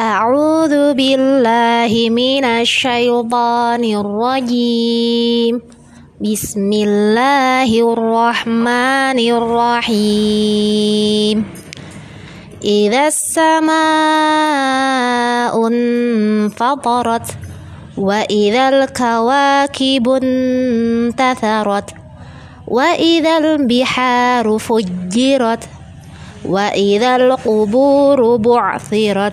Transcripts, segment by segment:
أعوذ بالله من الشيطان الرجيم. بسم الله الرحمن الرحيم. إذا السماء انفطرت وإذا الكواكب انتثرت وإذا البحار فجرت وإذا القبور بعثرت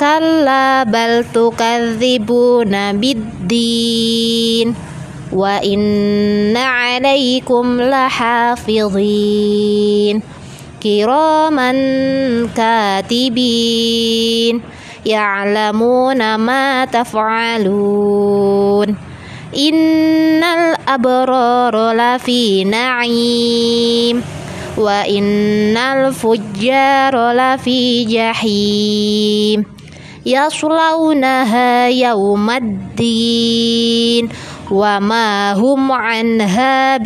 كلا بل تكذبون بالدين وإن عليكم لحافظين كراما كاتبين يعلمون ما تفعلون إن الأبرار لفي نعيم وإن الفجار لفي جحيم yaslaunaha yaumaddin wa ma hum anha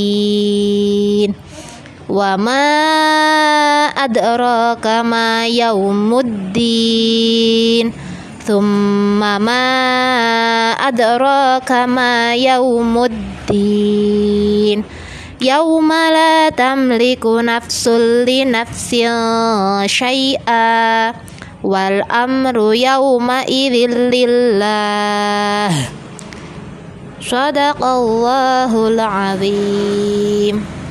bighaibin wa ma adraka ma yaumuddin thumma ma adraka ma yaumuddin يوم لا تملك نفس لنفس شيئا والأمر يومئذ لله. صدق الله العظيم.